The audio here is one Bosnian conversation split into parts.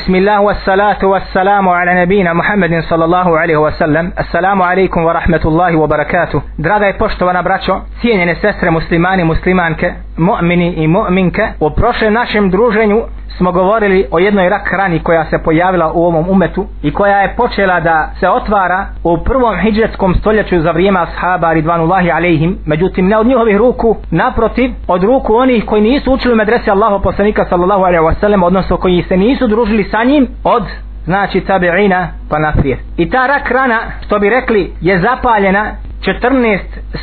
بسم الله والصلاة والسلام على نبينا محمد صلى الله عليه وسلم السلام عليكم ورحمة الله وبركاته دراغا يبوشتو وانا براتشو سيني نسسر مسلماني مسلمانك مؤمني مؤمنك وبروشي ناشم دروجينو smo govorili o jednoj rak rani koja se pojavila u ovom umetu i koja je počela da se otvara u prvom hijđetskom stoljeću za vrijeme ashaba Ridvanullahi alaihim međutim ne od njihovih ruku naprotiv od ruku onih koji nisu učili u medresi Allahu poslanika sallallahu alaihi wasallam odnosno koji se nisu družili sa njim od znači tabi'ina pa naprijed i ta rak rana što bi rekli je zapaljena 14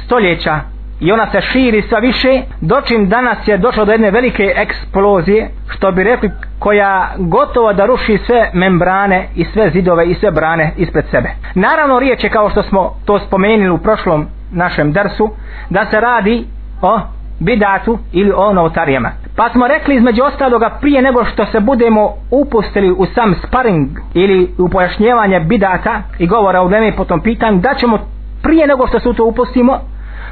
stoljeća i ona se širi sva više, dočim danas je došlo do jedne velike eksplozije, što bi rekli koja gotovo da ruši sve membrane i sve zidove i sve brane ispred sebe. Naravno riječ je kao što smo to spomenuli u prošlom našem drsu, da se radi o bidatu ili o novotarijama. Pa smo rekli između ostaloga prije nego što se budemo upustili u sam sparing ili u pojašnjevanje bidata i govora u vreme i potom pitanju, da ćemo prije nego što se u to upustimo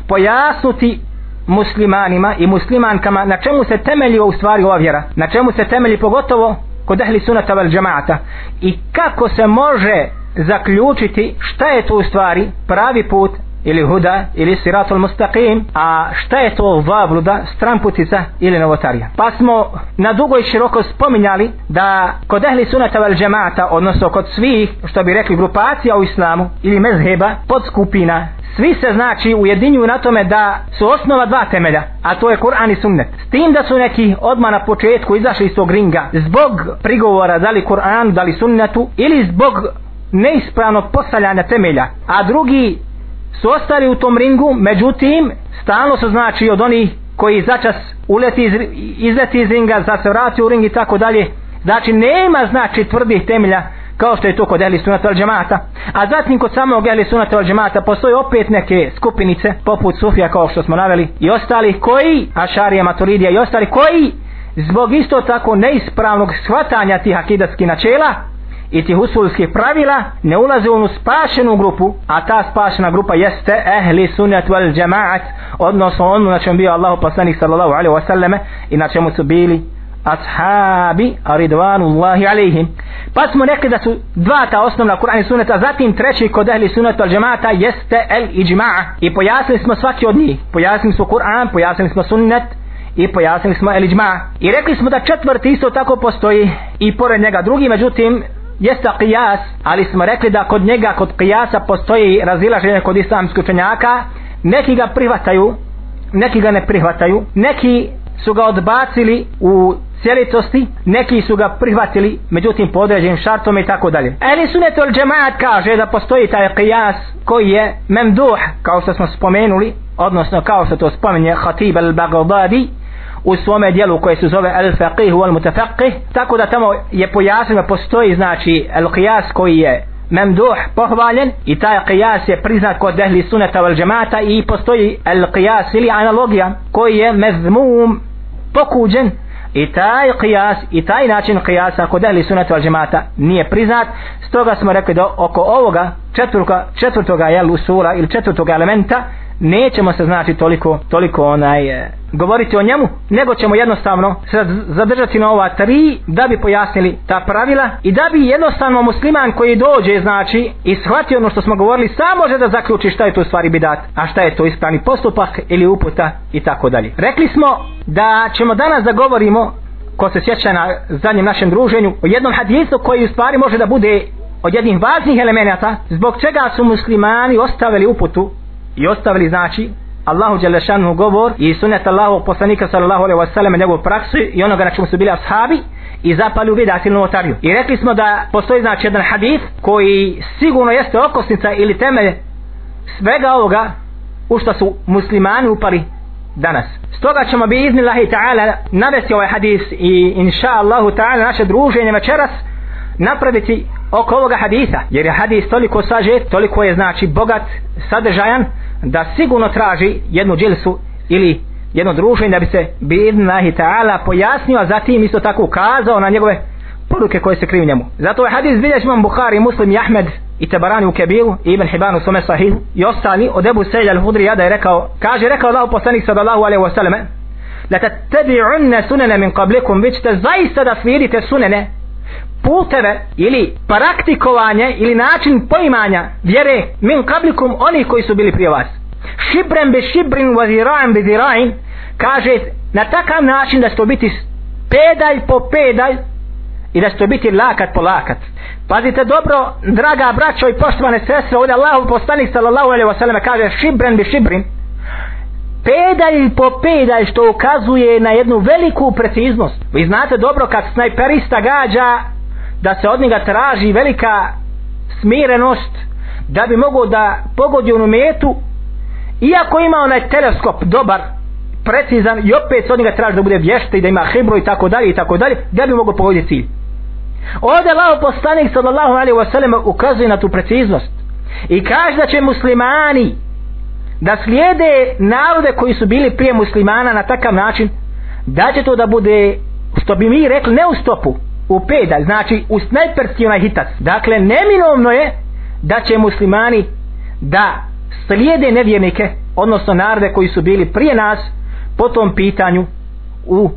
pojasnuti muslimanima i muslimankama na čemu se temeljiva u stvari ova vjera na čemu se temelji pogotovo kod ehli sunata vel džemata i kako se može zaključiti šta je to u stvari pravi put ili huda ili siratul mustaqim a šta je to vabluda stramputica ili novotarija pa smo na dugo i široko spominjali da kod ehli sunata vel džemata odnosno kod svih što bi rekli grupacija u islamu ili mezheba podskupina svi se znači ujedinjuju na tome da su osnova dva temelja, a to je Kur'an i Sunnet. S tim da su neki odmah na početku izašli iz tog ringa zbog prigovora da li Kur'an, da li Sunnetu ili zbog neispravno postavljanja temelja, a drugi su ostali u tom ringu, međutim stalno su znači od onih koji začas uleti iz, izleti iz ringa, za se vrati u ring i tako dalje. Znači nema znači tvrdih temelja kao što je to kod ehli sunata al džemata a zatim kod samog ehli sunata al džemata postoje opet neke skupinice poput sufija kao što smo naveli i ostali koji ašarija maturidija i ostali koji zbog isto tako neispravnog shvatanja tih akidatskih načela i tih usulskih pravila ne ulaze u onu spašenu grupu a ta spašena grupa jeste ehli sunat wal džemaat odnosno ono na čem bio Allah poslanik sallallahu alaihi wasallame i na čemu su bili ashabi ridvanullahi alaihim pa smo rekli da su dva ta osnovna Kur'an i sunata zatim treći kod ehli sunata al džemata jeste el iđma'a i pojasnili smo svaki od njih pojasnili smo Kur'an, pojasnili smo sunnet i pojasnili smo el iđma'a i rekli smo da četvrti isto tako postoji i pored njega drugi međutim jeste qijas, ali smo rekli da kod njega, kod qijasa postoji razilaženje kod islamskih učenjaka neki ga prihvataju neki ga ne prihvataju, neki su ga odbacili u celitosti, neki su ga prihvatili, međutim po određenim šartom i tako dalje. Eli sunet ol džemaat kaže da postoji taj qijas koji je memduh, kao što smo spomenuli, odnosno kao što to spomenje Khatib al-Baghdadi, u svome dijelu koje se zove El Faqih u El Mutafaqih tako da tamo je pojasnjeno postoji znači El Qiyas koji je memduh pohvaljen i taj Qiyas je priznat kod ehli sunata val džemata i postoji El Qiyas ili analogija koji je mezmum pokuđen I taj kijas, i taj način kijasa kod ehli sunata al džemata nije priznat, stoga smo rekli da oko ovoga četvrka, četvrtoga jel, usula ili četvrtoga elementa, nećemo se znači toliko toliko onaj e, govoriti o njemu nego ćemo jednostavno se zadržati na ova tri da bi pojasnili ta pravila i da bi jednostavno musliman koji dođe znači i shvati ono što smo govorili samo može da zaključi šta je to stvari bidat a šta je to ispravni postupak ili uputa i tako dalje rekli smo da ćemo danas da govorimo ko se sjeća na zadnjem našem druženju o jednom hadisu koji u stvari može da bude od jednih važnih elemenata zbog čega su muslimani ostavili uputu i ostavili znači Allahu Đelešanu govor i sunet Allahu poslanika sallallahu alaihi wasallam njegovu praksu i onoga na čemu su bili ashabi i zapali u vidatilnu otariju. I rekli smo da postoji znači jedan hadif koji sigurno jeste okosnica ili temelj svega ovoga u što su muslimani upali danas. Stoga ćemo bi izni Allahi ta'ala navesti ovaj hadis i inša Allahu ta'ala naše druženje večeras napraviti oko ovoga hadisa, jer je hadis toliko sažet, toliko je znači bogat, sadržajan, da sigurno traži jednu džilsu ili jedno druženje da bi se Bidnahi Ta'ala pojasnio, a zatim isto tako ukazao na njegove poruke koje se kriju njemu. Zato je hadis bilješ imam Bukhari, Muslim, Jahmed i Tabarani u Kebiru, Ibn Hiban u Sume Sahih i ostali od Ebu Sejl al-Hudri jada je rekao, kaže, rekao Allah poslanik sallallahu alaihi wa sallam, la tatabi'unne sunene min qablikum, vi ćete zaista da slijedite sunene puteve ili praktikovanje ili način poimanja vjere min kablikum onih koji su bili prije vas. Šibren bi šibrin wa zirajem bi zirajem kaže na takav način da ste biti pedalj po pedalj i da ste biti lakat po lakat. Pazite dobro, draga braćo i poštovane sestre, ovdje Allahu poslanik sallallahu alaihi wa sallam kaže šibren bi šibrin pedalj po pedalj što ukazuje na jednu veliku preciznost. Vi znate dobro kad snajperista gađa da se od njega traži velika smirenost da bi mogao da pogodi onu metu iako ima onaj teleskop dobar precizan i opet se od njega traži da bude vješta i da ima hibro i tako dalje i tako dalje da bi mogao pogoditi cilj. Ovdje lao poslanik sallallahu alaihi wasallam ukazuje na tu preciznost i kaže da će muslimani da slijede narode koji su bili prije muslimana na takav način da će to da bude što bi mi rekli ne u stopu u pedalj, znači u snajperski onaj hitac dakle neminovno je da će muslimani da slijede nevjernike odnosno narode koji su bili prije nas po tom pitanju u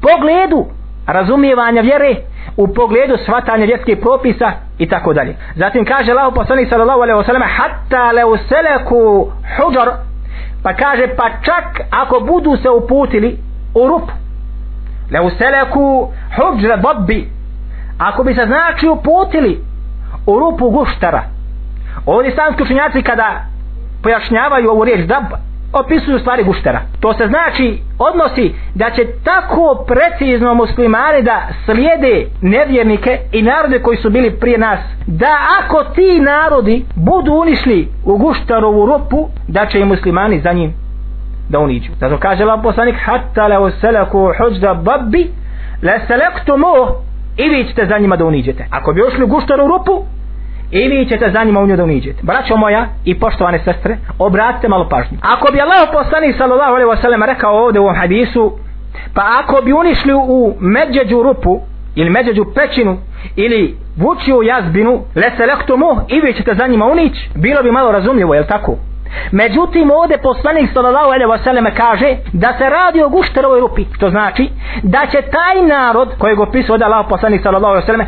pogledu razumijevanja vjere u pogledu svatanja vjerskih propisa i tako dalje. Zatim kaže Allah poslanik sallallahu alejhi ve selleme hatta law salaku hudar pa kaže pa čak ako budu se uputili u rup law salaku hudr babbi ako bi se znači uputili u rupu guštara ovdje sam učenjaci kada pojašnjavaju ovu riječ dabba opisuju stvari guštera. To se znači odnosi da će tako precizno muslimani da slijede nevjernike i narode koji su bili prije nas, da ako ti narodi budu unišli u guštarovu ropu, da će i muslimani za njim da uniđu. Zato kaže Allah poslanik, hatta leo seleku hođda babbi, le selektu moh, i vi ćete za njima da uniđete. Ako bi ušli u guštarovu ropu, i vi ćete za njima u nju da uniđete braćo moja i poštovane sestre obratite malo pažnju ako bi Allah poslani sallallahu alaihi wasallam rekao ovde u ovom hadisu pa ako bi unišli u medđeđu rupu ili medđeđu pećinu ili vučiju jazbinu leselektumu i vi ćete za njima unić bilo bi malo razumljivo, jel tako? Međutim, ovde poslanik sallallahu alejhi ve selleme kaže da se radi o gušterovoj rupi, što znači da će taj narod kojeg opisuje ovde Allah poslanik sallallahu alejhi ve selleme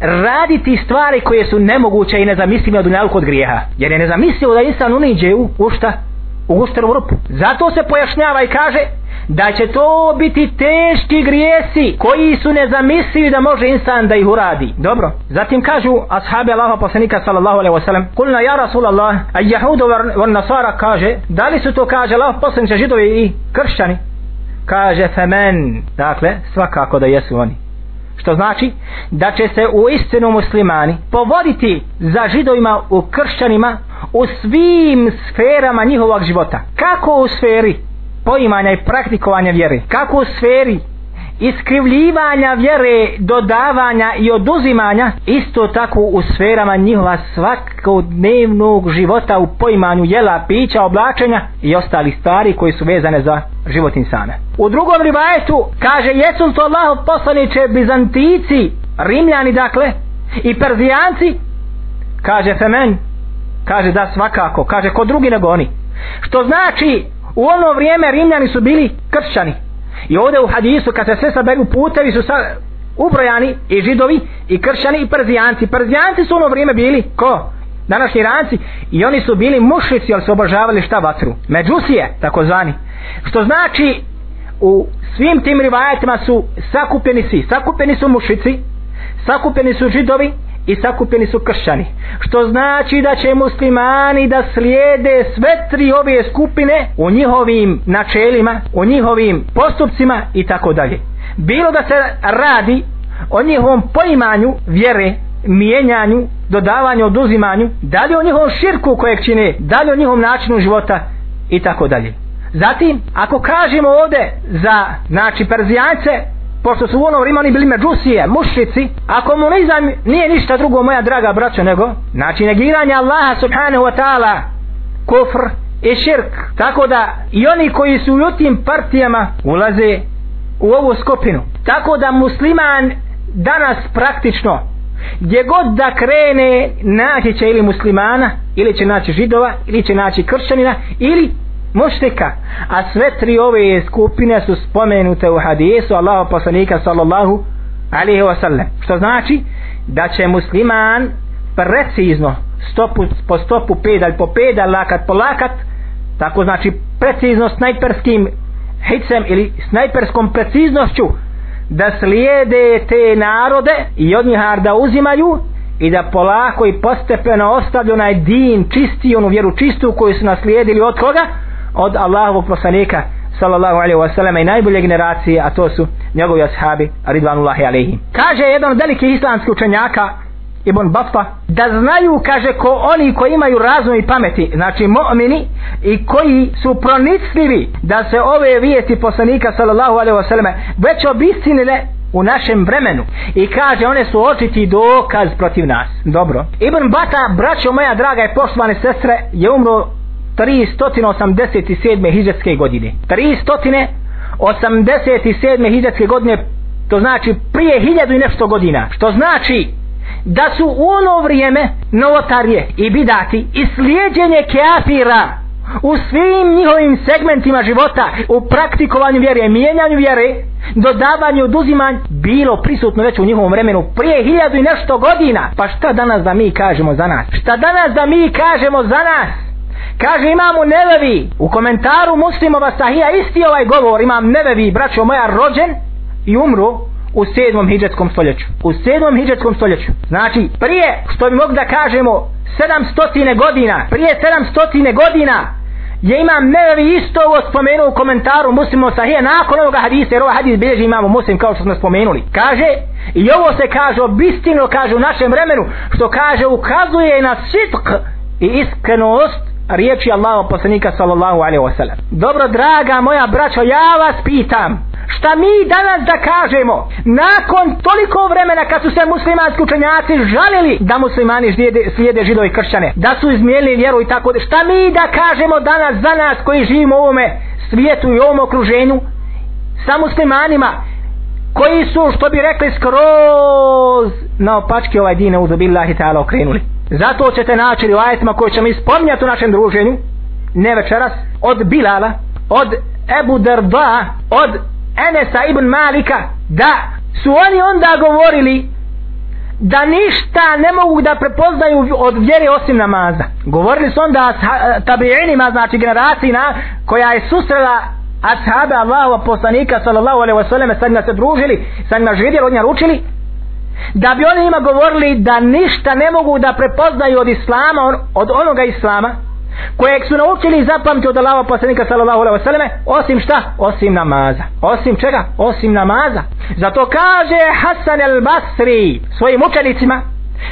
raditi stvari koje su nemoguće i nezamislive od dunjalu kod grijeha. Jer je nezamislio da insan uniđe u, u šta? U gušteru rupu. Zato se pojašnjava i kaže da će to biti teški grijesi koji su nezamislivi da može insan da ih uradi. Dobro. Zatim kažu ashabi Allaho poslanika sallallahu alaihi wasallam kulna ja Rasulallah a jahudu var nasara kaže da li su to kaže Allaho poslanića židovi i kršćani kaže femen dakle svakako da jesu oni što znači da će se u istinu muslimani povoditi za židovima u kršćanima u svim sferama njihovog života kako u sferi poimanja i praktikovanja vjere kako u sferi iskrivljivanja vjere, dodavanja i oduzimanja, isto tako u sferama njihova svakodnevnog života u poimanju jela, pića, oblačenja i ostali stvari koji su vezane za život insana. U drugom rivajetu kaže jesu li to Allaho poslaniće Bizantici, Rimljani dakle, i Perzijanci? Kaže Femen, kaže da svakako, kaže ko drugi nego oni. Što znači u ono vrijeme Rimljani su bili kršćani, I ovdje u hadisu kad se sve saberu putevi su sa, ubrojani i židovi i kršćani i przijanci. Przijanci su ono vrijeme bili ko? Današnji ranci i oni su bili mušici ali su obožavali šta vatru? Međusije takozvani. Što znači u svim tim rivajetima su sakupljeni svi. Sakupljeni su mušici, sakupljeni su židovi, i sakupljeni su kršćani. Što znači da će muslimani da slijede sve tri ove skupine u njihovim načelima, u njihovim postupcima i tako dalje. Bilo da se radi o njihovom poimanju vjere, mijenjanju, dodavanju, oduzimanju, da li o njihovom širku kojeg čine, da li o njihovom načinu života i tako dalje. Zatim, ako kažemo ovde za, znači, Perzijance, pošto su u ono vrima oni bili međusije, mušici, a komunizam nije ništa drugo, moja draga braćo, nego, znači, negiranje Allaha subhanahu wa ta'ala, kufr i širk. Tako da, i oni koji su u tim partijama ulaze u ovu skupinu. Tako da musliman danas praktično, gdje god da krene, naći će ili muslimana, ili će naći židova, ili će naći kršćanina, ili mušlika a sve tri ove skupine su spomenute u hadijesu Allahu poslanika sallallahu alihi wasallam što znači da će musliman precizno stopu, po stopu pedalj po pedal lakat po lakat tako znači precizno snajperskim hicem ili snajperskom preciznošću da slijede te narode i od njih da uzimaju i da polako i postepeno ostavlju onaj din čisti onu vjeru čistu koju su naslijedili od koga? od Allahovog poslanika sallallahu alaihi wasallam i najbolje generacije a to su njegovi ashabi ridvanullahi alaihi kaže jedan od velikih islamskih učenjaka Ibn Bafta da znaju kaže ko oni koji imaju razum i pameti znači mu'mini i koji su pronicljivi da se ove vijeti poslanika sallallahu alaihi wasallam već obistinile u našem vremenu i kaže one su očiti dokaz protiv nas dobro Ibn Bata braćo moja draga i poštovane sestre je umro 387. hijđatske godine 387. hijđatske godine to znači prije hiljadu i nešto godina što znači da su u ono vrijeme novotarije i bidati i slijedjenje keafira u svim njihovim segmentima života u praktikovanju vjere, mijenjanju vjere dodavanju, oduzimanju bilo prisutno već u njihovom vremenu prije hiljadu i nešto godina pa šta danas da mi kažemo za nas šta danas da mi kažemo za nas Kaže imamo Nevevi u komentaru muslimova sahija isti ovaj govor imam Nevevi braćo moja rođen i umru u 7. hijđetskom stoljeću. U 7. hijđetskom stoljeću. Znači prije što bi mogli da kažemo 700 godina prije 700 godina je imam Nevevi isto ovo spomenuo u komentaru muslimo sahija nakon ovoga hadisa jer ovaj hadis bilježi imamo muslim kao što smo spomenuli. Kaže i ovo se kaže obistino kaže u našem vremenu što kaže ukazuje na sitk i iskrenost riječi Allaha poslanika sallallahu alaihi wasallam. Dobro, draga moja braćo, ja vas pitam, šta mi danas da kažemo nakon toliko vremena kad su se muslimanski učenjaci žalili da muslimani slijede, slijede židovi kršćane da su izmijenili vjeru i tako šta mi da kažemo danas za nas koji živimo u ovome svijetu i ovom okruženju sa muslimanima koji su što bi rekli skroz na opačke ovaj dine uzubillahi ta'ala okrenuli Zato ćete naći rivajetima koje ćemo ispomnjati u našem druženju, ne večeras, od Bilala, od Ebu Darda, od Enesa ibn Malika, da su oni onda govorili da ništa ne mogu da prepoznaju od vjere osim namaza. Govorili su onda tabiinima, znači generacijina koja je susrela ashaba Allahova poslanika sallallahu alaihi wasallam sad na se družili, sad na živjeli, od njega učili da bi oni ima govorili da ništa ne mogu da prepoznaju od islama od onoga islama kojeg su naučili i zapamti od Allaho posljednika sallallahu alaihi wasallam osim šta? osim namaza osim čega? osim namaza zato kaže Hasan el Basri svojim učenicima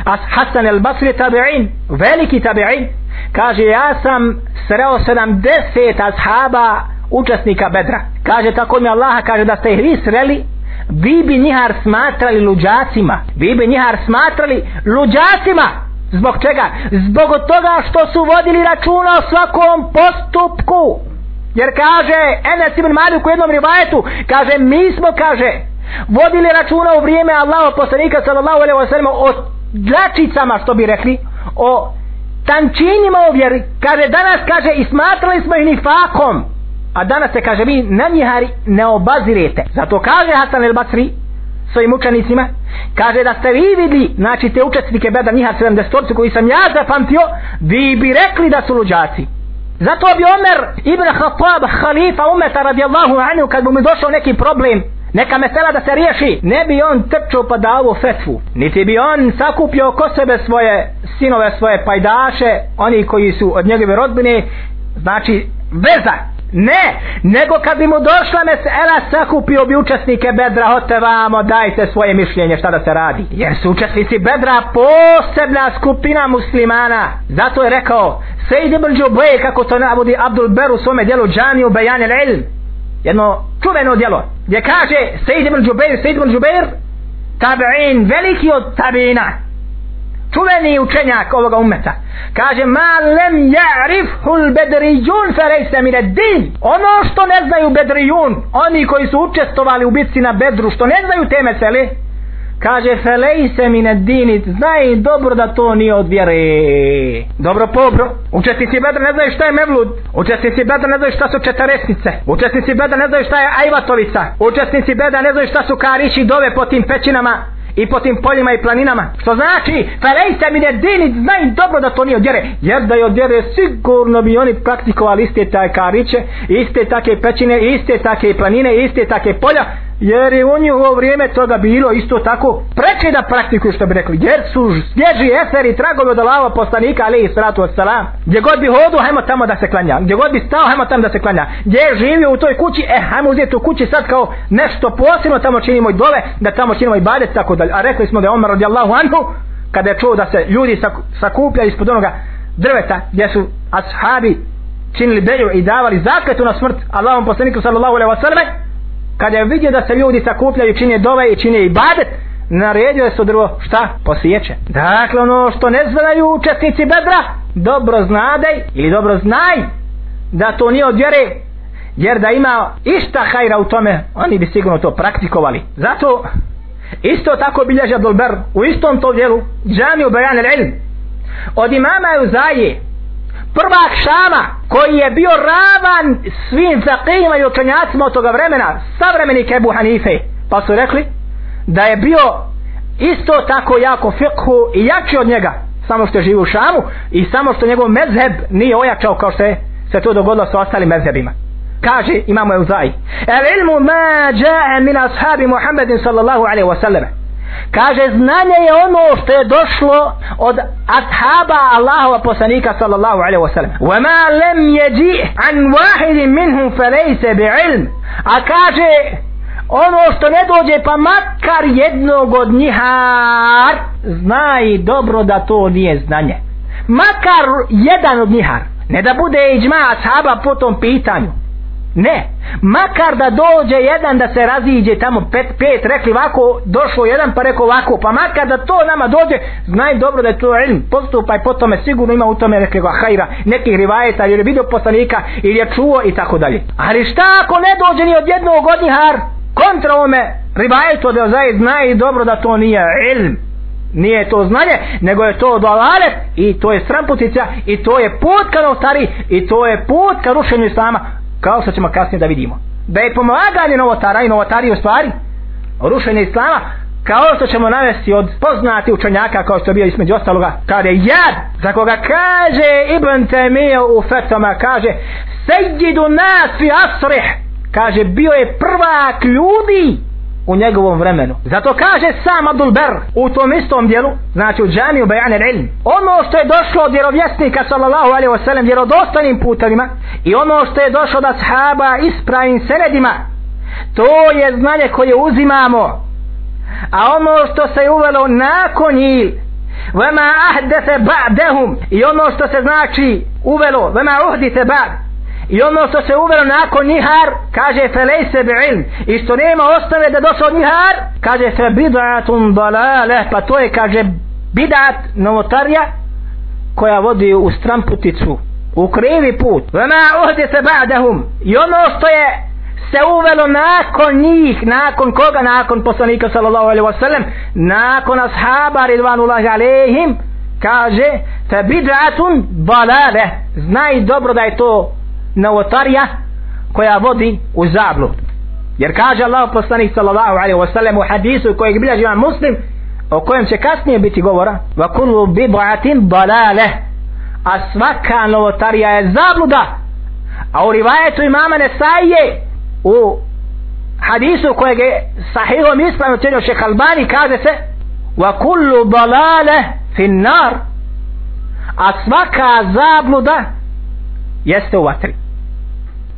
As Hasan el Basri tabi'in veliki tabi'in kaže ja sam sreo 70 ashaba učesnika bedra kaže tako mi Allaha kaže da ste ih vi sreli vi bi njihar smatrali luđacima vi bi njihar smatrali luđacima zbog čega? zbog toga što su vodili računa o svakom postupku jer kaže Enes ibn Malik u jednom rivajetu kaže mi smo kaže vodili računa u vrijeme Allaho poslanika sallallahu alaihi wa sallam o dlačicama što bi rekli o tančinima u vjeri kaže danas kaže i smatrali smo ih nifakom a danas se kaže vi namjehari ne obazirete zato kaže Hasan el Basri svojim učenicima kaže da ste vi vidli znači te učestnike Beda Nihar 70 koji sam ja zapamtio vi bi rekli da su luđaci zato bi Omer ibn Khattab halifa umeta radijallahu anju kad bi mi došao neki problem neka mesela da se riješi ne bi on trčao pa da ovo fetvu niti bi on sakupio oko sebe svoje sinove svoje pajdaše oni koji su od njegove rodbine znači veza Ne, nego kad bi mu došla mesela, sakupio bi učesnike bedra, hote vamo, dajte svoje mišljenje šta da se radi. Jer su učesnici bedra posebna skupina muslimana. Zato je rekao, Sejid ibn Džubej, kako to navodi Abdul Beru u svome dijelu Džani u Bejani ilm jedno čuveno dijelo, gdje kaže Sejid ibn Džubej, Sejid ibn Džubej, tabi'in, veliki od tabi'ina, čuveni učenjak ovoga umeta kaže ma lem ja'rifhu al-bedrijun fa laysa min ad-din ono što ne znaju bedrijun oni koji su učestvovali u bitci na bedru što ne znaju teme cele kaže fa laysa min ad-din znaj dobro da to nije od vjere dobro pobro učestnici bedra ne znaju šta je mevlud učestnici bedra ne znaju šta su četaresnice učestnici bedra ne znaju šta je ajvatovica učestnici bedra ne znaju šta su kariši dove po tim pećinama i po tim poljima i planinama. Što znači, felejte mi ne dini, znaj dobro da to nije odjere. Jer da je odjere, sigurno bi oni praktikovali iste taj kariće, iste take pećine, iste take planine, iste take polja jer je u njihovo vrijeme toga bilo isto tako preče da praktikuju što bi rekli jer su svježi eferi tragovi od Allahova poslanika ali i sratu wassalam gdje god bi hodu hajmo tamo da se klanja gdje god bi stao hajmo tamo da se klanja gdje je živio u toj kući e hajmo uzeti u kući sad kao nešto posebno tamo činimo i dove da tamo činimo i badet tako dalje a rekli smo da je Omar radijallahu anhu kada je čuo da se ljudi sakuplja ispod onoga drveta gdje su ashabi činili beju i davali zakletu na smrt Allahom poslaniku sallallahu alaihi wa sallam kada je vidio da se ljudi sakupljaju čine dove i čine i badet naredio je se drvo šta posjeće dakle ono što ne znaju učesnici bedra dobro znadej ili dobro znaj da to nije od vjere jer da ima išta hajra u tome oni bi sigurno to praktikovali zato isto tako bilježa Dolber u istom to djelu džami u Bajan el-Ilm od imama je u zaje prvak Šama koji je bio ravan svim zakijima i učenjacima od toga vremena savremenik Ebu Hanife pa su rekli da je bio isto tako jako fikhu i jači od njega samo što je živio u Šamu i samo što njegov mezheb nije ojačao kao što je se to dogodilo sa ostalim mezhebima kaže imamo Euzaj el ilmu ma ja'a min ashabi Muhammedin sallallahu alaihi wasallam kaže znanje je ono što je došlo od ashaba Allahova poslanika sallallahu alaihi wasallam wa ma lam yaji an wahid minhum falaysa bi'ilm a kaže ono što ne dođe pa makar jednog od njih znaj dobro da to nije znanje makar jedan od njih ne da bude iđma ashaba po tom pitanju ne makar da dođe jedan da se raziđe tamo pet, pet rekli ovako došlo jedan pa rekao ovako pa makar da to nama dođe znaj dobro da je to ilm postupaj po tome sigurno ima u tome nekog hajra nekih rivajeta ili je vidio poslanika ili je čuo i tako dalje ali šta ako ne dođe ni od jednog od njihar kontra ome rivajeto da zaj znaj dobro da to nije ilm nije to znanje, nego je to dolalet i to je stramputica i to je put ka novtari i to je put ka rušenju islama kao što ćemo kasnije da vidimo da je pomaganje novotara i novotari u stvari rušenje islama kao što ćemo navesti od poznati učenjaka kao što je bio između ostaloga kad je jad za koga kaže Ibn Temil u fetama kaže sejidu nas fi asrih kaže bio je prvak ljudi u njegovom vremenu. Zato kaže sam Abdul Ber u tom istom dijelu, znači u džaniju Bajan el Ilm. Ono što je došlo od vjerovjesnika sallallahu alaihi wasallam vjerodostanim putovima i ono što je došlo da sahaba ispravim senedima, to je znanje koje uzimamo. A ono što se je uvelo nakon njih, vema ahdete ba'dehum i ono što se znači uvelo vema uhdite ba'dehum i ono što se uvelo nakon njihar kaže felej se bi ilm i što nema ostave da dosao njihar kaže fe bidatum balale pa to je kaže bidat novotarija koja vodi u stramputicu u krivi put vama uhde se ba'dahum i ono što je se uvelo nakon njih nakon koga nakon poslanika sallallahu alaihi wasallam nakon ashaba ridvanullahi alaihim kaže fe bidatum balale znaj dobro da je to novotarija koja vodi u zablud. Jer kaže Allah poslanik sallallahu alaihi wa sallam u hadisu kojeg bilježi vam muslim o kojem će kasnije biti govora va kullu bi bu'atim balale a svaka novotarija je zabluda a u rivajetu imama Nesaije u hadisu kojeg je sahihom ispravno cijenio šeha Albani kaže se va kullu balale finnar a svaka zabluda jeste u vatri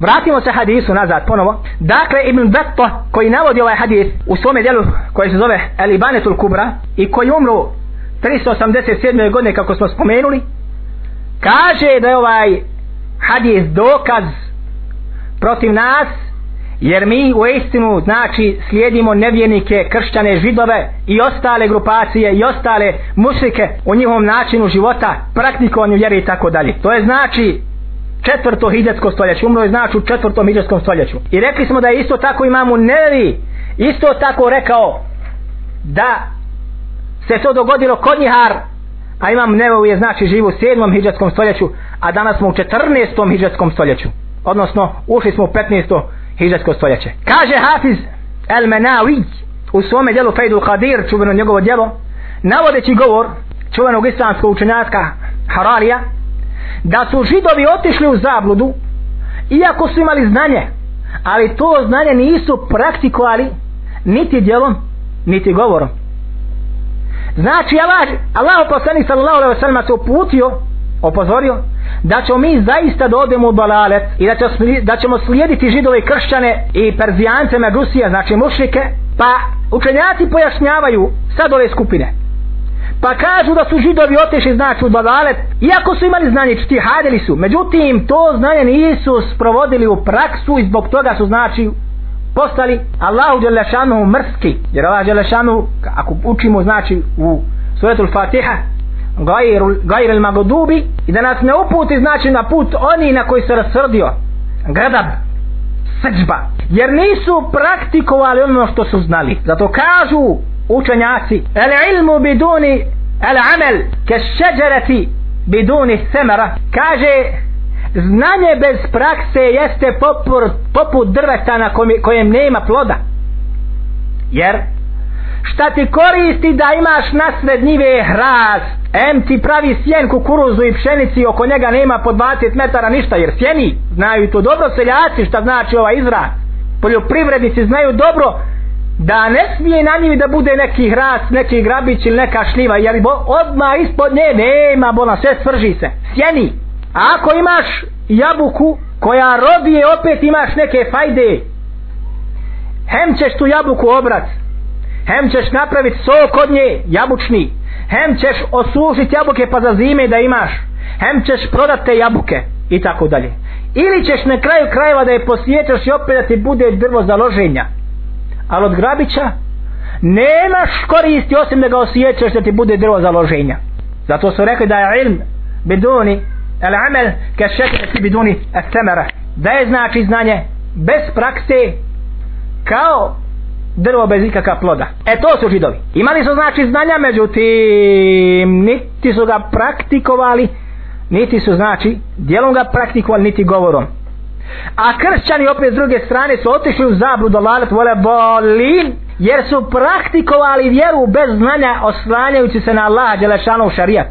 Vratimo se hadisu nazad ponovo. Dakle, Ibn Betto, koji navodi ovaj hadis u svome dijelu koji se zove El Ibanetul Kubra i koji umru 387. godine kako smo spomenuli, kaže da je ovaj hadis dokaz protiv nas jer mi u istinu znači slijedimo nevjenike, kršćane, židove i ostale grupacije i ostale mušike u njihovom načinu života praktikovanju vjeri i tako dalje to je znači četvrto hiljadsko stoljeće, umro je znači u četvrtom hiljadskom stoljeću. I rekli smo da je isto tako imamu Nevi, isto tako rekao da se to dogodilo kod njihar, a imam Nevi je znači živ u sedmom hiljadskom stoljeću, a danas smo u četrnestom hiljadskom stoljeću. Odnosno, ušli smo u petnesto hiljadsko stoljeće. Kaže Hafiz El Menawi u svome djelu Fejdu Qadir, čuveno njegovo djelo, navodeći govor čuvenog islamskog učenjaka Hararija, da su židovi otišli u zabludu iako su imali znanje ali to znanje nisu praktikovali niti djelom niti govorom znači Allah, Allah poslani sallallahu alaihi wasallam se uputio opozorio da ćemo mi zaista da odemo u balalet i da ćemo, da ćemo slijediti židove i kršćane i perzijance, medusije, znači mušike pa učenjaci pojašnjavaju sad ove skupine pa kažu da su židovi otešli znači u badalet, iako su imali znanje, čtihadili su, međutim to znanje nisu sprovodili u praksu i zbog toga su znači postali Allahu Đelešanu mrski, jer Allah Đelešanu, ako učimo znači u suretul Fatiha, gajrul, gajrul magodubi, i da nas ne uputi znači na put oni na koji se rasrdio, gradab, srđba, jer nisu praktikovali ono što su znali. Zato kažu učenjaci el ilmu biduni el amel ke šeđereti biduni semera kaže znanje bez prakse jeste popur, poput drveta na kojem, kojem nema ploda jer šta ti koristi da imaš nasred njive hraz em ti pravi sjen kukuruzu i pšenici oko njega nema po 20 metara ništa jer sjeni znaju to dobro seljaci šta znači ova izraz poljoprivrednici znaju dobro da ne smije na njim da bude neki hrast, neki grabić ili neka šljiva, jer bo, odma ispod nje nema bola, sve svrži se. Sjeni, A ako imaš jabuku koja rodi je opet imaš neke fajde, hem ćeš tu jabuku obrat, hem ćeš napraviti sok od nje, jabučni, hem ćeš osušiti jabuke pa za zime da imaš, hem ćeš prodati te jabuke i tako dalje. Ili ćeš na kraju krajeva da je posjećaš i opet da ti bude drvo založenja. loženja ali od grabića nemaš koristi osim da ga osjećaš da ti bude drvo založenja zato su rekli da je ilm biduni el amel ka šekreti biduni el temera da je znači znanje bez prakse kao drvo bez ikakva ploda e to su židovi imali su znači znanja međutim niti su ga praktikovali niti su znači dijelom ga praktikovali niti govorom A kršćani opet s druge strane su otišli u zabludu lalat vole bolin jer su praktikovali vjeru bez znanja oslanjajući se na Allaha Đelešanu u šarijat.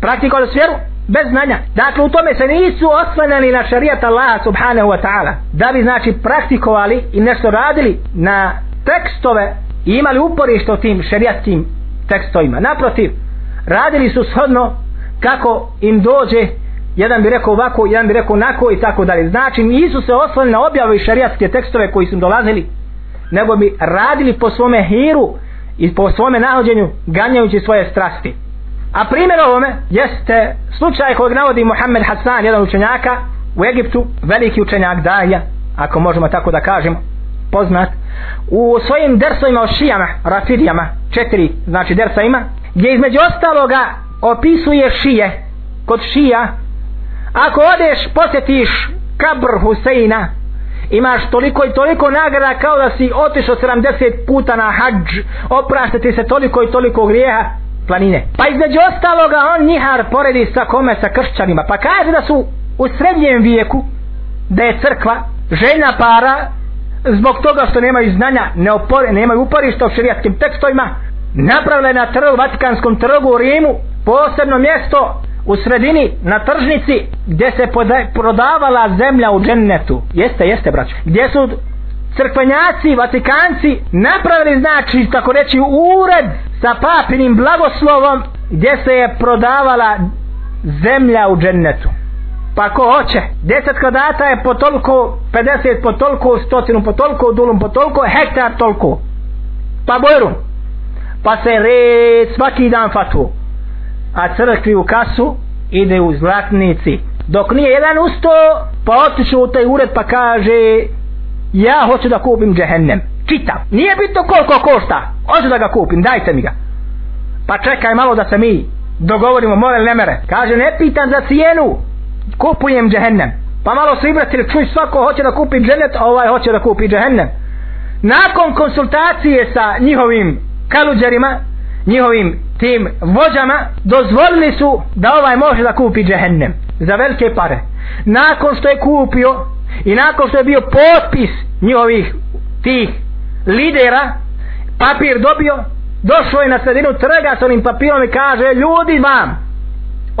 Praktikovali su vjeru bez znanja. Dakle, u tome se nisu oslanjali na šarijat Allaha subhanahu wa ta'ala. Da bi, znači, praktikovali i nešto radili na tekstove i imali uporišto tim šarijatskim tekstovima. Naprotiv, radili su shodno kako im dođe jedan bi rekao ovako, jedan bi rekao onako i tako dalje. Znači nisu se oslali na objave i šarijatske tekstove koji su dolazili, nego bi radili po svome hiru i po svome nahođenju ganjajući svoje strasti. A primjer ovome jeste slučaj kojeg navodi Muhammed Hassan, jedan učenjaka u Egiptu, veliki učenjak Daja, ako možemo tako da kažem, poznat, u svojim dersovima o šijama, rafidijama, četiri, znači dersa ima, gdje između ostaloga opisuje šije, kod šija, ako odeš posjetiš kabr Huseina imaš toliko i toliko nagrada kao da si otišao 70 puta na hađ oprašte ti se toliko i toliko grijeha planine pa između ostaloga on nihar poredi sa kome sa kršćanima pa kaže da su u srednjem vijeku da je crkva željna para zbog toga što nemaju znanja ne opore, nemaju uporišta u širijatskim tekstojima napravljena trg, vatikanskom trgu u Rimu posebno mjesto u sredini na tržnici gdje se prodavala zemlja u džennetu jeste jeste braćo gdje su crkvenjaci vatikanci napravili znači tako reći ured sa papinim blagoslovom gdje se je prodavala zemlja u džennetu pa ko hoće 10 kvadrata je po toliko 50 po toliko 100 po toliko dulum po toliko hektar toliko pa bojrum pa se re svaki dan fatvu a crkvi u kasu ide u zlatnici dok nije jedan usto pa otišu u taj ured pa kaže ja hoću da kupim džehennem čitam, nije bitno koliko košta hoću da ga kupim, dajte mi ga pa čekaj malo da se mi dogovorimo, more ne mere kaže ne pitan za cijenu kupujem džehennem pa malo se ibratili, čuj svako hoće da kupi džennet ovaj hoće da kupi džehennem nakon konsultacije sa njihovim kaluđarima njihovim tim vođama dozvolili su da ovaj može da kupi džehennem za velike pare nakon što je kupio i nakon što je bio potpis njihovih tih lidera papir dobio došao je na sredinu trga s onim papirom i kaže ljudi vam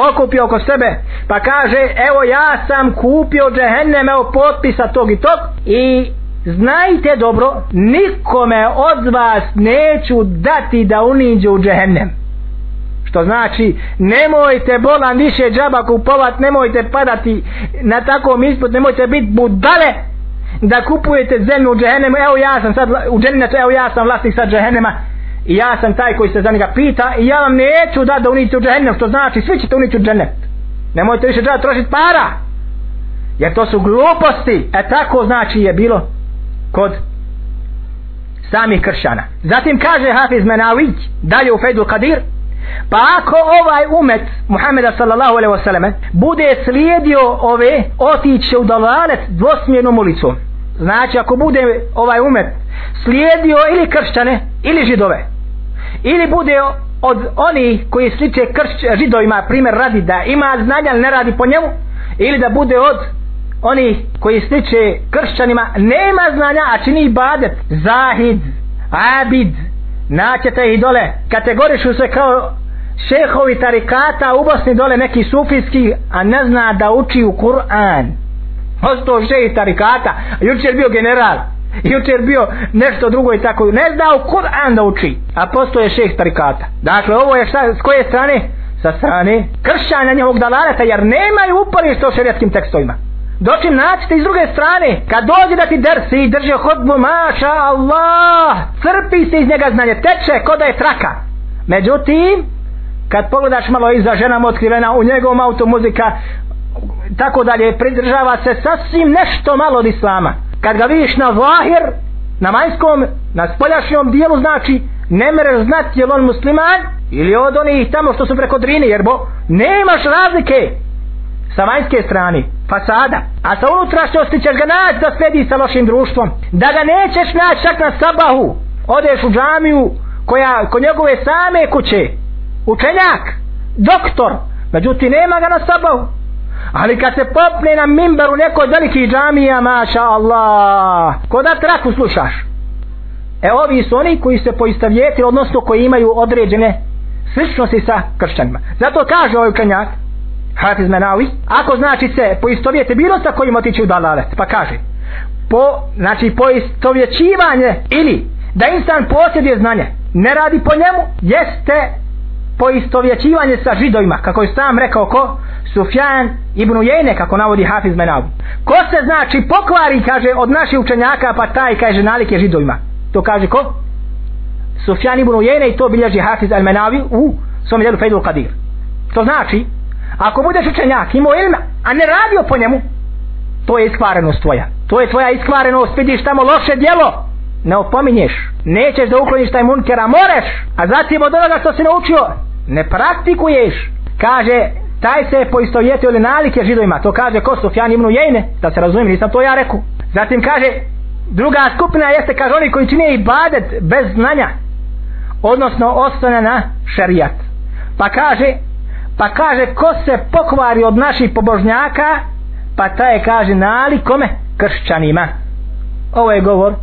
okupio oko sebe pa kaže evo ja sam kupio džehennem evo potpisa tog i tog i znajte dobro nikome od vas neću dati da uniđe u džehennem što znači nemojte bolan više džaba kupovat nemojte padati na takvom ispod nemojte biti budale da kupujete zemlju u džehennemu evo ja sam sad u džennetu znači, evo ja sam vlasnik sad džehennema i ja sam taj koji se za njega pita i ja vam neću dati da unite u džehennem što znači svi ćete unići u džennet nemojte više džaba trošiti para jer to su gluposti e tako znači je bilo kod samih kršana. Zatim kaže Hafiz Menawi dalje u Fejdu Kadir Pa ako ovaj umet Muhammeda sallallahu alaihi wasallam bude slijedio ove otiće u dalalet dvosmjernom ulicom. Znači ako bude ovaj umet slijedio ili kršćane ili židove ili bude od oni koji sliče krš, židovima primjer radi da ima znanja ali ne radi po njemu ili da bude od oni koji sliče kršćanima nema znanja, a čini ibadet zahid, abid naćete ih dole kategorišu se kao šehovi tarikata u Bosni dole neki sufijski a ne zna da uči u Kur'an osto šehi tarikata jučer bio general jučer bio nešto drugo i tako ne zna u Kur'an da uči a posto je šeh tarikata dakle ovo je šta, s koje strane sa strane kršćanja njegovog dalareta jer nemaju uporište u šerijatskim tekstovima Doćem naćete iz druge strane, kad dođe da ti drsi i drže hodbu, maša Allah, crpi se iz njega znanje, teče ko da je traka. Međutim, kad pogledaš malo iza ženama otkrivena u njegovom auto muzika, tako dalje, pridržava se sasvim nešto malo od islama. Kad ga vidiš na vahir, na majskom, na spoljašnjom dijelu znači, ne mereš znati je li on musliman ili od onih tamo što su preko drini, jer bo, nemaš razlike sa vanjske strane fasada. A sa unutrašnjosti ćeš ga naći da sledi sa lošim društvom. Da ga nećeš naći čak na sabahu. Odeš u džamiju koja kod njegove same kuće. Učenjak, doktor. Međutim, nema ga na sabahu. Ali kad se popne na mimbaru neko od velikih džamija, maša Allah, ko da traku slušaš? E ovi su oni koji se poistavljeti, odnosno koji imaju određene sličnosti sa kršćanima. Zato kaže ovaj učenjak, Hafiz Menawi, ako znači se poistovijete bilo sa kojim otići u dalalet, pa kaže, po, znači poistovjećivanje ili da instan posjeduje znanje, ne radi po njemu, jeste poistovjećivanje sa židovima, kako je sam rekao ko? Sufjan ibn Ujene, kako navodi Hafiz Menawi. Ko se znači pokvari, kaže, od naših učenjaka, pa taj, kaže, nalike židovima. To kaže ko? Sufjan ibn Ujene i to bilježi Hafiz al-Menawi u svom djelu Fejdu Qadir. To znači, ako budeš učenjak imao ilm a ne radio po njemu to je iskvarenost tvoja to je tvoja iskvarenost vidiš tamo loše djelo ne opominješ nećeš da ukloniš taj munkera moreš a zatim od onoga što si naučio ne praktikuješ kaže taj se poistovjetio ili nalike židovima to kaže ko su fjan imnu jejne da se razumije nisam to ja rekao zatim kaže druga skupina jeste kaže oni koji čine ibadet bez znanja odnosno ostane na šerijat pa kaže pa kaže ko se pokvari od naših pobožnjaka pa ta je kaže nali kome kršćanima ovo je govor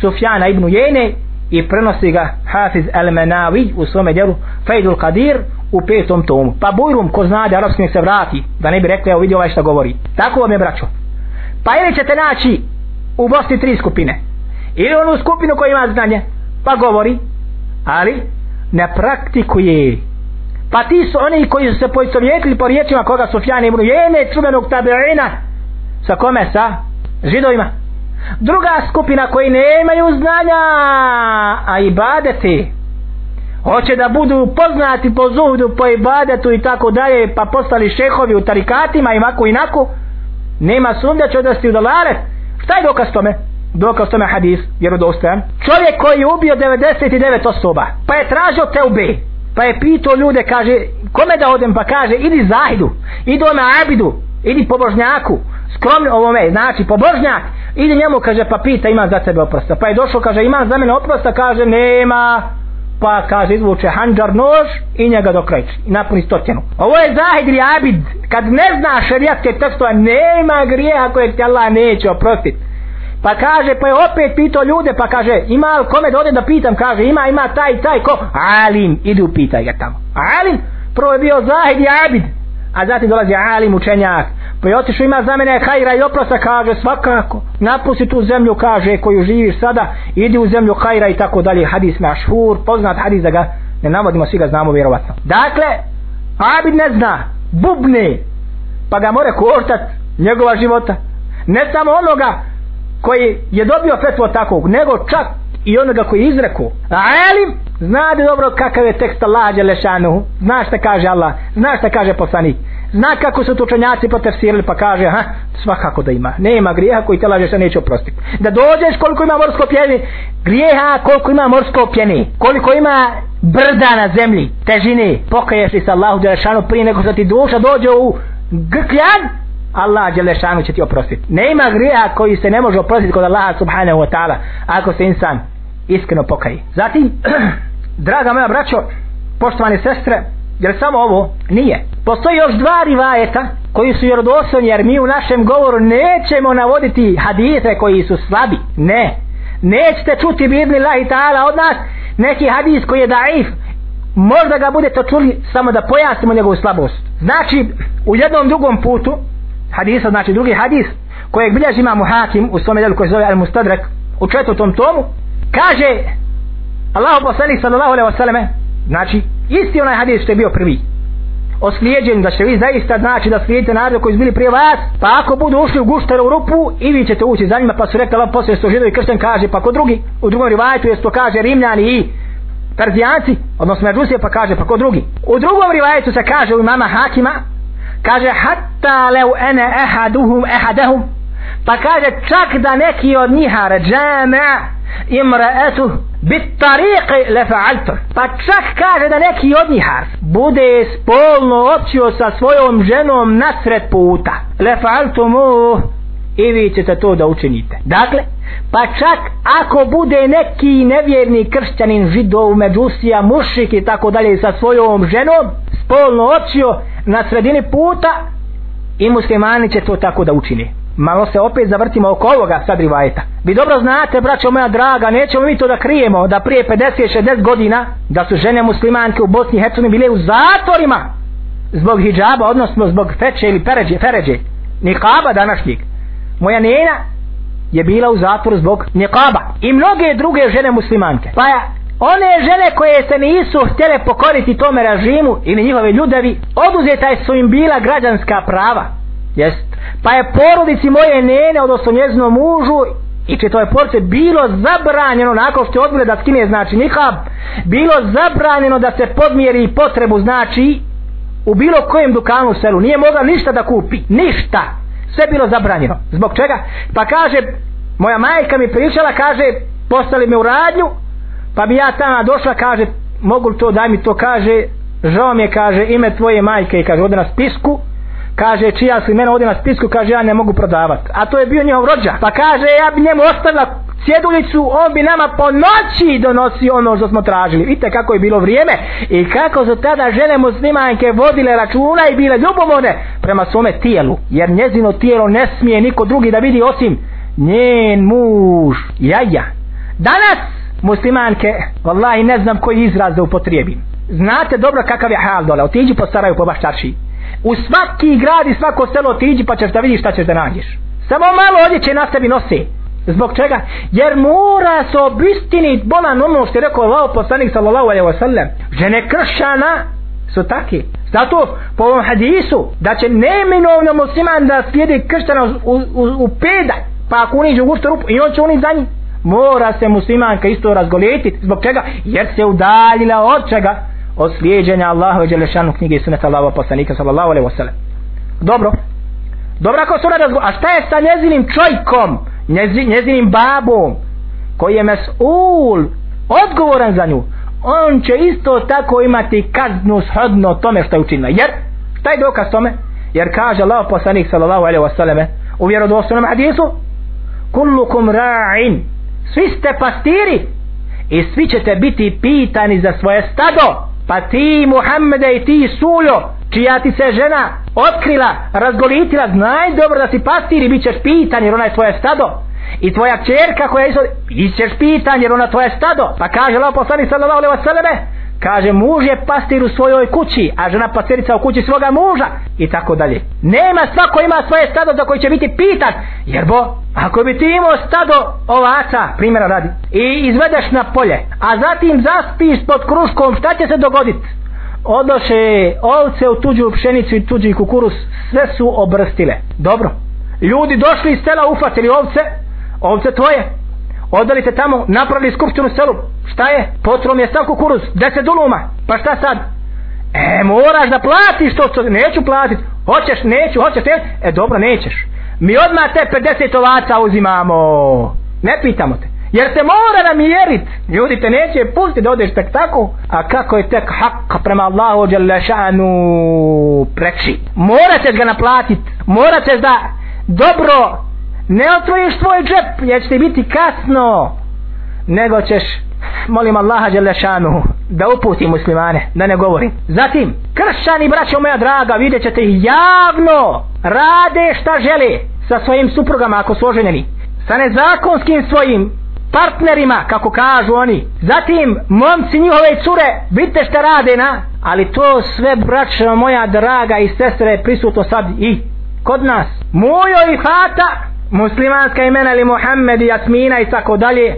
Sufjana ibn Jene i prenosi ga Hafiz al Menavi u svome djelu Fejdul Kadir u petom tomu pa Bujrum ko zna da arabski se vrati da ne bi rekli evo vidi ovaj šta govori tako vam je braćo pa ili ćete naći u Bosni tri skupine ili onu skupinu koja ima znanje pa govori ali ne praktikuje pa ti su oni koji su se poistovjetili po riječima koga su fjane imunu jene čumenog tabirina sa kome sa židovima druga skupina koji nemaju znanja a i badete hoće da budu poznati po zuhdu po ibadetu i tako dalje pa postali šehovi u tarikatima i mako inako nema sumnja će odrasti u dolare šta je dokaz tome dokaz tome hadis vjerodostajan čovjek koji je ubio 99 osoba pa je tražio te ubiti pa je pitao ljude kaže kome da odem pa kaže idi zahidu idi ome abidu idi pobožnjaku skromno ovome znači pobožnjak idi njemu kaže pa pita ima za tebe oprosta pa je došao kaže ima za mene oprosta kaže nema pa kaže izvuče hanđar nož i njega dokreći i napuni stotjenu ovo je zahid ili abid kad ne zna šerijatke tekstova nema grijeha koje ti Allah neće oprostiti Pa kaže, pa je opet pitao ljude, pa kaže, ima li kome da odem da pitam? Kaže, ima, ima taj, taj, ko? Alim, idu pitaj ga tamo. Alim, prvo je bio Zahid i Abid, a zatim dolazi Alim učenjak. Pa je otišao, ima za mene hajra i oprosta, kaže, svakako, napusti tu zemlju, kaže, koju živiš sada, idi u zemlju hajra i tako dalje, hadis mašhur, poznat hadis da ga ne navodimo, svi ga znamo vjerovatno. Dakle, Abid ne zna, bubne, pa ga more koštat njegova života. Ne samo onoga koji je dobio fetvo takvog, nego čak i onoga koji izreku. Alim zna dobro kakav je tekst Allah Đelešanu, zna šta kaže Allah, zna šta kaže poslanik. Zna kako su tučenjaci potersirali pa kaže, ha, svakako da ima. Nema grijeha koji te laže se neće oprostiti. Da dođeš koliko ima morsko pjeni, grijeha koliko ima morsko pjeni, koliko ima brda na zemlji, težini, pokaješ li se Allahu Đelešanu prije nego što ti duša dođe u grkljan, Allah Đelešanu će ti oprostiti. Ne ima grija koji se ne može oprostiti kod Allaha subhanahu wa ta'ala ako se insan iskreno pokaji. Zatim, draga moja braćo, poštovane sestre, jer samo ovo nije. Postoji još dva rivajeta koji su jordosljeni jer mi u našem govoru nećemo navoditi hadite koji su slabi. Ne. Nećete čuti bibni lahi ta'ala od nas neki hadis koji je daif možda ga budete čuli samo da pojasnimo njegovu slabost znači u jednom drugom putu hadisa, znači drugi hadis kojeg bilješ ima muhakim u svome delu koji se zove Al-Mustadrak u četvrtom tomu, kaže Allahu poslanik sallallahu alaihi wasallam znači isti onaj hadis što je bio prvi o slijedjenju da ćete vi zaista znači da slijedite narode koji su bili prije vas pa ako budu ušli u gušteru u rupu i vi ćete ući za njima pa su rekli Allah poslije sto židovi kršten kaže pa ko drugi u drugom rivajetu je to kaže rimljani i perzijanci odnosno međusije pa kaže pa ko drugi u drugom rivajetu se kaže u imama Hakima kaže hatta leu ene ehaduhum ehadahum pa kaže čak da neki od njiha ređame imraetu bit tariqi lefa'altu pa čak kaže da neki od njiha bude spolno općio sa svojom ženom nasred puta lefa'altu mu i vi ćete to da učinite dakle pa čak ako bude neki nevjerni kršćanin židov, medusija, mušik i tako dalje sa svojom ženom spolno općio na sredini puta i muslimani će to tako da učine malo se opet zavrtimo oko ovoga sad rivajeta vi dobro znate braćo moja draga nećemo mi to da krijemo da prije 50-60 godina da su žene muslimanke u Bosni i Hercegovini bile u zatvorima zbog hijaba odnosno zbog feće ili peređe, feređe nikaba današnjeg moja nena je bila u zatvoru zbog nikaba i mnoge druge žene muslimanke pa one žene koje se nisu htjele pokoriti tome režimu i njihove ljudevi oduzeta su im bila građanska prava jest pa je porodici moje nene odnosno njezinom mužu i če to je porce bilo zabranjeno nakon što je odbile da skine znači nikab bilo zabranjeno da se podmjeri potrebu znači u bilo kojem dukanu selu nije mogla ništa da kupi ništa sve bilo zabranjeno zbog čega pa kaže moja majka mi pričala kaže poslali me u radnju pa bi ja tamo došla kaže mogu li to daj mi to kaže žao mi je kaže ime tvoje majke i kaže ode na spisku kaže čija su imena ode na spisku kaže ja ne mogu prodavat a to je bio njihov rođak pa kaže ja bi njemu ostavila cjedulicu on bi nama po noći donosio ono što smo tražili vidite kako je bilo vrijeme i kako su tada žene muslimanke vodile računa i bile ljubomone prema svome tijelu jer njezino tijelo ne smije niko drugi da vidi osim njen muž jaja danas muslimanke, vallahi ne znam koji izraz da upotrijebim. Znate dobro kakav je hal dole, otiđi po Saraju po Baštarši. U svaki grad i svako selo otiđi pa ćeš da vidiš šta ćeš da nađeš. Samo malo odjeće na sebi nose. Zbog čega? Jer mora se obistiniti bolan ono što je rekao Allah poslanik sallallahu alaihi wa sallam. Žene kršana su takve. Zato po ovom hadisu da će neminovno musliman da slijedi kršćana u, u, u, u pedalj. Pa ako uniđu u i on će uniti za njih mora se muslimanka isto razgolijeti zbog čega? jer se udaljila od čega? od slijedženja Allahove Đelešanu knjige i suneta Allahova poslanika sallallahu alaihi wasallam dobro dobro ako se ona razgolijeti a šta je sa njezinim čojkom njezi, njezinim babom koji je mesul odgovoran za nju on će isto tako imati kaznu shodno tome što je učinila jer taj dokaz tome jer kaže Allah poslanik sallallahu alaihi wasallam u vjerodostojnom hadisu kullukum ra'in svi ste pastiri i svi ćete biti pitani za svoje stado pa ti Muhammede i ti Suljo čija ti se žena otkrila, razgolitila znaj dobro da si pastir i bit ćeš pitan jer ona je tvoje stado i tvoja čerka koja je isto bit ćeš pitan jer ona tvoje stado pa kaže Allah poslani sallallahu alaihi wa sallame kaže muž je pastir u svojoj kući a žena pastirica u kući svoga muža i tako dalje nema svako ima svoje stado za koji će biti pitan jer bo ako bi ti imao stado ovaca primjera radi i izvedeš na polje a zatim zaspiš pod kruškom šta će se dogodit odoše ovce u tuđu pšenicu i tuđi kukuruz sve su obrstile dobro ljudi došli iz tela ufatili ovce ovce tvoje odali se tamo, napravili skupštinu selu. Šta je? Potrom je sav kukuruz, deset duluma. Pa šta sad? E, moraš da platiš to što... Neću platit. Hoćeš, neću, hoćeš, neću. E, dobro, nećeš. Mi odmah te 50 ovaca uzimamo. Ne pitamo te. Jer se mora namjerit. Ljudi te neće pustiti da odeš tek tako. A kako je tek hak prema Allahu Đalešanu preći? Mora ćeš ga naplatit. Mora ćeš da dobro ne otvoriš svoj džep jer će ti biti kasno nego ćeš molim Allaha Đelešanu da uputi muslimane da ne govori zatim kršćani braćo moja draga vidjet ćete javno rade šta žele sa svojim suprugama ako su oženjeni sa nezakonskim svojim partnerima kako kažu oni zatim momci njihove cure vidite šta rade na ali to sve braćo moja draga i sestre prisuto sad i kod nas mojo i hata muslimanska imena li Mohamed i Jasmina i tako dalje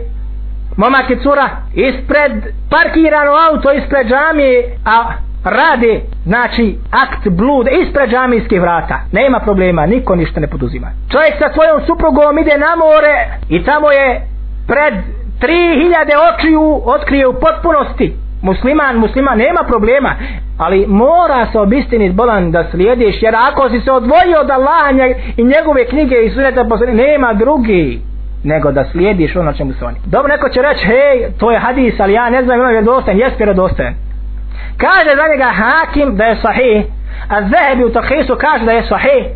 momak i cura ispred parkirano auto ispred džamije a radi znači akt blud ispred džamijskih vrata nema problema niko ništa ne poduzima čovjek sa svojom suprugom ide na more i tamo je pred 3000 očiju otkrije u potpunosti musliman, musliman nema problema ali mora se obistinit bolan da slijediš jer ako si se odvojio od Allaha i njegove knjige i sunete poslije nema drugi nego da slijediš ono čemu su oni dobro neko će reći hej to je hadis ali ja ne znam ima je dostajen jes pjero dostajen kaže za njega hakim da je sahih a zahebi u tohisu kaže da je sahih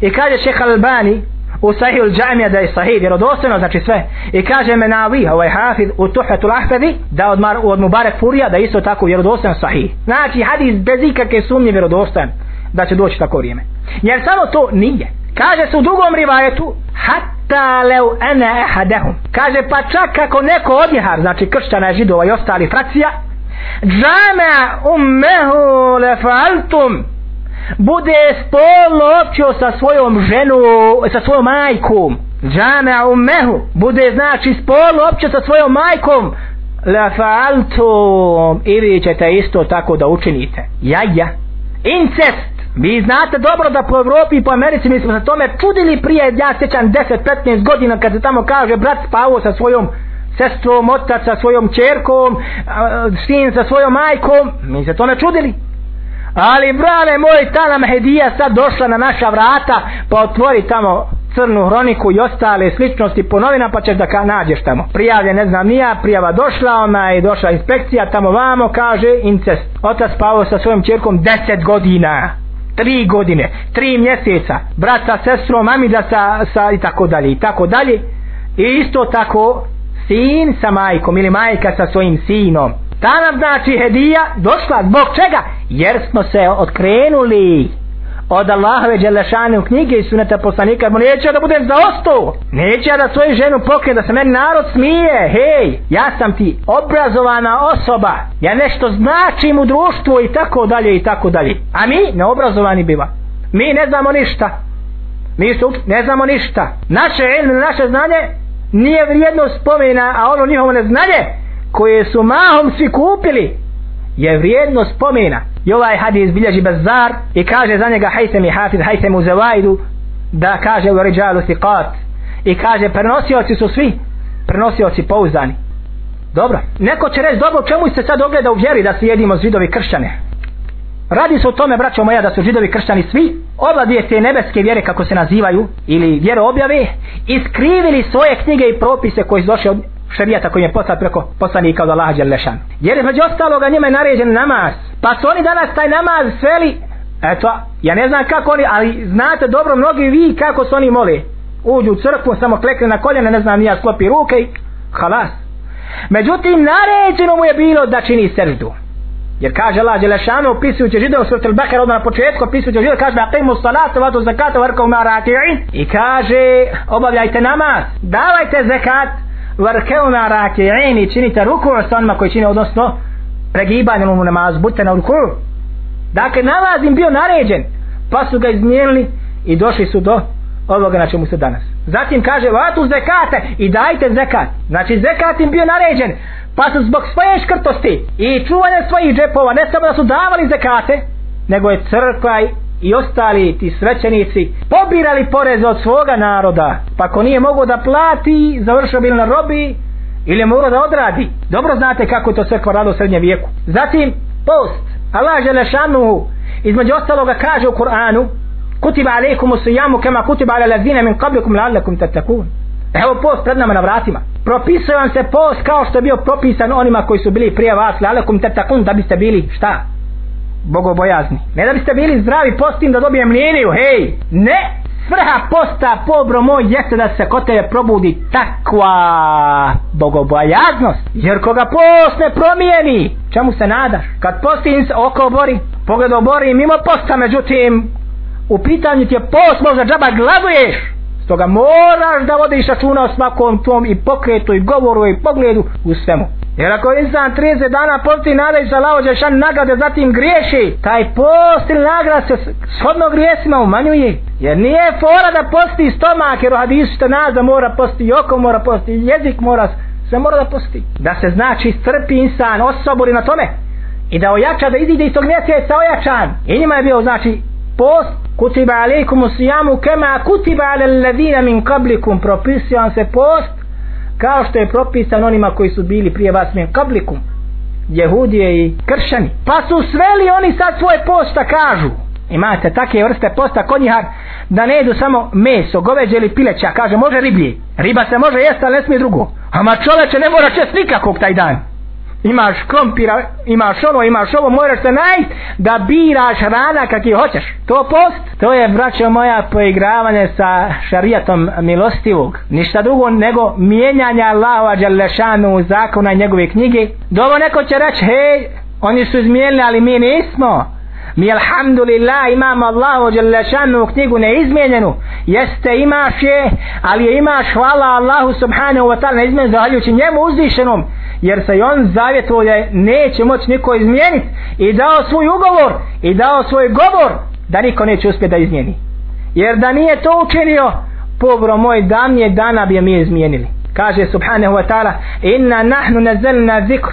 i kaže šeha Albani u sahil džamija da je sahih vjerodostojno znači sve i kaže me navi ovaj hafid u tuhetu lahfedi da od, mar, od Mubarek Furija da isto tako vjerodostojno sahih znači hadis bez ikakve sumnje vjerodostojan da će doći tako vrijeme jer samo to nije kaže se u drugom rivajetu hatta leu ene ehadehum kaže pa čak kako neko odnihar znači kršćana židova i ostali frakcija džame ummehu lefaltum bude spolno općio sa svojom ženu, sa svojom majkom, džame ummehu, bude znači spolno općio sa svojom majkom, la faaltum, i vi ćete isto tako da učinite. Jaja. Incest. Vi znate dobro da po Evropi i po Americi mi smo se tome čudili prije, ja sećam 10-15 godina kad se tamo kaže brat spavao sa svojom sestrom, otac sa svojom čerkom, sin sa svojom majkom, mi se tome čudili ali brale moj ta nam hedija sad došla na naša vrata pa otvori tamo crnu hroniku i ostale sličnosti po novina pa ćeš da ka nađeš tamo prijavlje ne znam nija prijava došla ona je došla inspekcija tamo vamo kaže incest otac spavao sa svojom čerkom 10 godina tri godine, tri mjeseca, brat sa sestrom, mamida sa, sa i tako dalje, i tako dalje, i isto tako, sin sa majkom, ili majka sa svojim sinom, Ta nam znači hedija došla zbog čega? Jer smo se otkrenuli od Allahove Đelešane u knjige i suneta poslanika. Mu neće ja da budem za ostu. Neće ja da svoju ženu pokrenu, da se meni narod smije. Hej, ja sam ti obrazovana osoba. Ja nešto značim u društvu i tako dalje i tako dalje. A mi neobrazovani biva. Mi ne znamo ništa. Mi su, ne znamo ništa. Naše ilme, naše znanje nije vrijedno spomena, a ono njihovo neznanje koje su mahom svi kupili je vrijedno spomena i ovaj hadis bilježi bazar i kaže za njega hajsem i hafid hajsem u zavajdu da kaže u ređalu sikat i kaže prenosioci su svi prenosioci pouzdani dobro, neko će reći dobro čemu se sad ogleda u vjeri da se jedimo židovi kršćane radi se o tome braćo moja da su židovi kršćani svi obladije te nebeske vjere kako se nazivaju ili vjero objave iskrivili svoje knjige i propise koji su došli od, šarijata koji je poslat preko poslanika od Allaha Đelešan. Jer među ostaloga njima je naređen namaz. Pa su oni danas taj namaz sveli, eto, ja ne znam kako oni, ali znate dobro mnogi vi kako su oni mole. Uđu u crkvu, samo klekne na koljene, ne znam, nija sklopi ruke i halas. Međutim, naređeno mu je bilo da čini srždu. Jer kaže Allah Đelešanu, opisujući žide u srtu Bekara, odmah na početku, opisujući žide, kaže, a temu salatu, vatu zakatu, varkov maratiri, i kaže, obavljajte namaz, davajte zakat, varkeuna rake ini činite ruku s onima koji čine odnosno pregibanjem u namazu budite na ruku dakle namaz im bio naređen pa su ga izmijenili i došli su do ovoga na čemu se danas zatim kaže vatu zekate i dajte zekat znači zekat im bio naređen pa su zbog svoje škrtosti i čuvanja svojih džepova ne samo da su davali zekate nego je crkva i ostali ti svećenici pobirali poreze od svoga naroda pa ko nije mogo da plati završio bil na robi ili je morao da odradi dobro znate kako je to sve kvarado u srednjem vijeku zatim post Allah žele šanuhu između ostaloga kaže u Koranu kutiba alaikum usijamu kema kutiba ala lazine min qablikum lalakum tatakun evo post pred nama na vratima propisuje vam se post kao što je bio propisan onima koji su bili prije vas lalakum tatakun da biste bili šta bogobojazni. Ne da biste bili zdravi postim da dobijem liniju, hej! Ne! Svrha posta, pobro moj, jeste da se kod tebe probudi takva bogobojaznost. Jer koga post ne promijeni, čemu se nadaš? Kad postim se oko obori, pogled obori mimo posta, međutim, u pitanju ti je post, možda džaba gladuješ. Stoga moraš da vodiš računa o svakom tom i pokretu i govoru i pogledu u svemu. Jer ako insan 30 dana posti nadaj za lao džešan nagrade zatim griješi, taj post ili nagrad se shodno grijesima umanjuje. Jer nije fora da posti stomak jer u hadisu te nazda mora posti oko, mora posti jezik, mora se mora da posti. Da se znači strpi insan osobori na tome i da ojača da izide iz tog mjeseca ojačan. I njima je bio znači post kutiba alaikum usijamu kema kutiba ala alladina min kablikum propisio on se post kao što je propisan onima koji su bili prije vas mi kablikum jehudije i kršani pa su sveli oni sad svoje posta kažu imate takve vrste posta konjihar da ne jedu samo meso goveđe ili pileća kaže može riblje riba se može jesti ali ne smije drugo ama čoveče ne mora čest nikakvog taj dan imaš krompira, imaš ovo, imaš ovo, moraš se najst da biraš hrana kak' hoćeš. To post. To je, braćo moja, poigravanje sa šarijatom milostivog. Ništa drugo nego mijenjanja Allahova Đalešanu zakona i njegove knjige. Dovo neko će reći, hej, oni su izmijenili, ali mi nismo mi alhamdulillah imam Allahu dželle šanu knjigu neizmijenjenu jeste imaš je ali je imaš hvala Allahu subhanahu wa taala neizmijenjen zahvaljujući njemu uzdišenom jer se on zavjetovao je neće moći niko izmijeniti i dao svoj ugovor i dao svoj govor da niko neće uspjeti da izmijeni jer da nije to učinio pobro moj damnje dana bi je mi izmijenili kaže subhanahu wa ta'ala inna nahnu nazelna zikr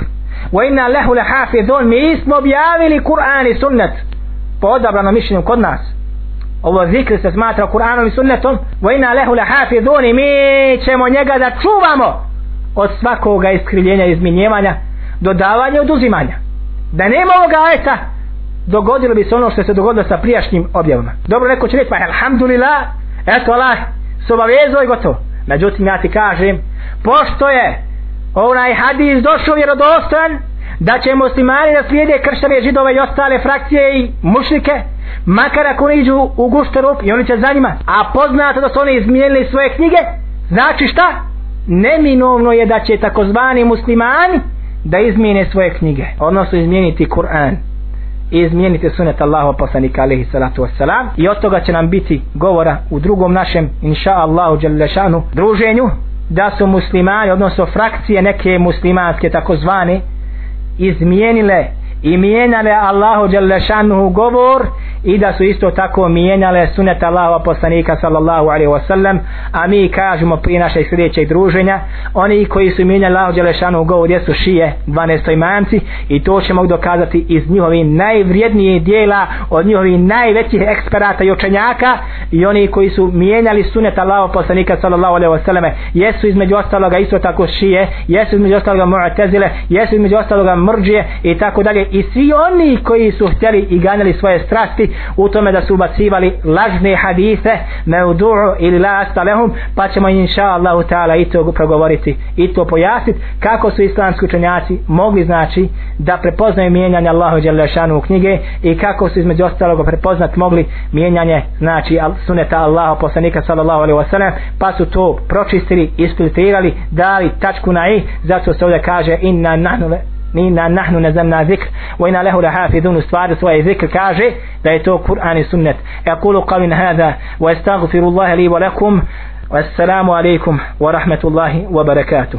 wa inna lehu lehafidhun mi smo objavili Kur'an i sunnat po odabranom mišljenju kod nas ovo zikr se smatra Kur'anom i sunnetom vojna lehu lehafi zuni mi ćemo njega da čuvamo od svakoga iskrivljenja i izminjevanja dodavanja i oduzimanja da nema ovoga ajeta dogodilo bi se ono što se dogodilo sa prijašnjim objavama dobro neko će reći pa alhamdulillah eto Allah se obavezao i gotovo međutim ja ti kažem pošto je onaj hadis došao vjerodostojan da će muslimani da slijede kršćane židove i ostale frakcije i mušnike makar ako ne iđu u gušte rup i oni će za njima a poznate da su oni izmijenili svoje knjige znači šta? neminovno je da će takozvani muslimani da izmijene svoje knjige odnosno izmijeniti Kur'an i izmijeniti sunet Allahu poslanika alaihi salatu wassalam i od toga će nam biti govora u drugom našem inša Allahu druženju da su muslimani odnosno frakcije neke muslimanske takozvane izmijenile i mijenjale Allahu Đelešanuhu govor i da su isto tako mijenjale sunet Allahova poslanika sallallahu alaihi wasallam a mi kažemo prije našeg sljedećeg druženja oni koji su mijenjali Allahov Đelešanu u govu gdje su šije 12. imanci i to ćemo dokazati iz njihovih najvrijednijih dijela od njihovih najvećih eksperata i učenjaka i oni koji su mijenjali sunet Allahova poslanika sallallahu alaihi wasallam jesu između ostaloga isto tako šije jesu između ostaloga mu'atezile jesu između ostaloga mrđije i tako dalje i svi oni koji su htjeli i ganjali svoje strasti u tome da su ubacivali lažne hadise me u duru ili la astalehum pa ćemo inša Allah i to progovoriti i to pojasniti kako su islamski učenjaci mogli znači da prepoznaju mijenjanje Allahu Đelešanu u knjige i kako su između ostalog prepoznat mogli mijenjanje znači suneta Allaha poslanika sallallahu alaihi wasallam pa su to pročistili, isfiltrirali dali tačku na i zato se ovdje kaže inna nahnu ni na, nahnu ne znam zikr wa ina lehu lahafidun u stvari svoje zikr kaže da je to Kur'an i sunnet kulu qavin hada wa estagfirullahi li wa lakum والسلام wa ورحمة wa barakatuh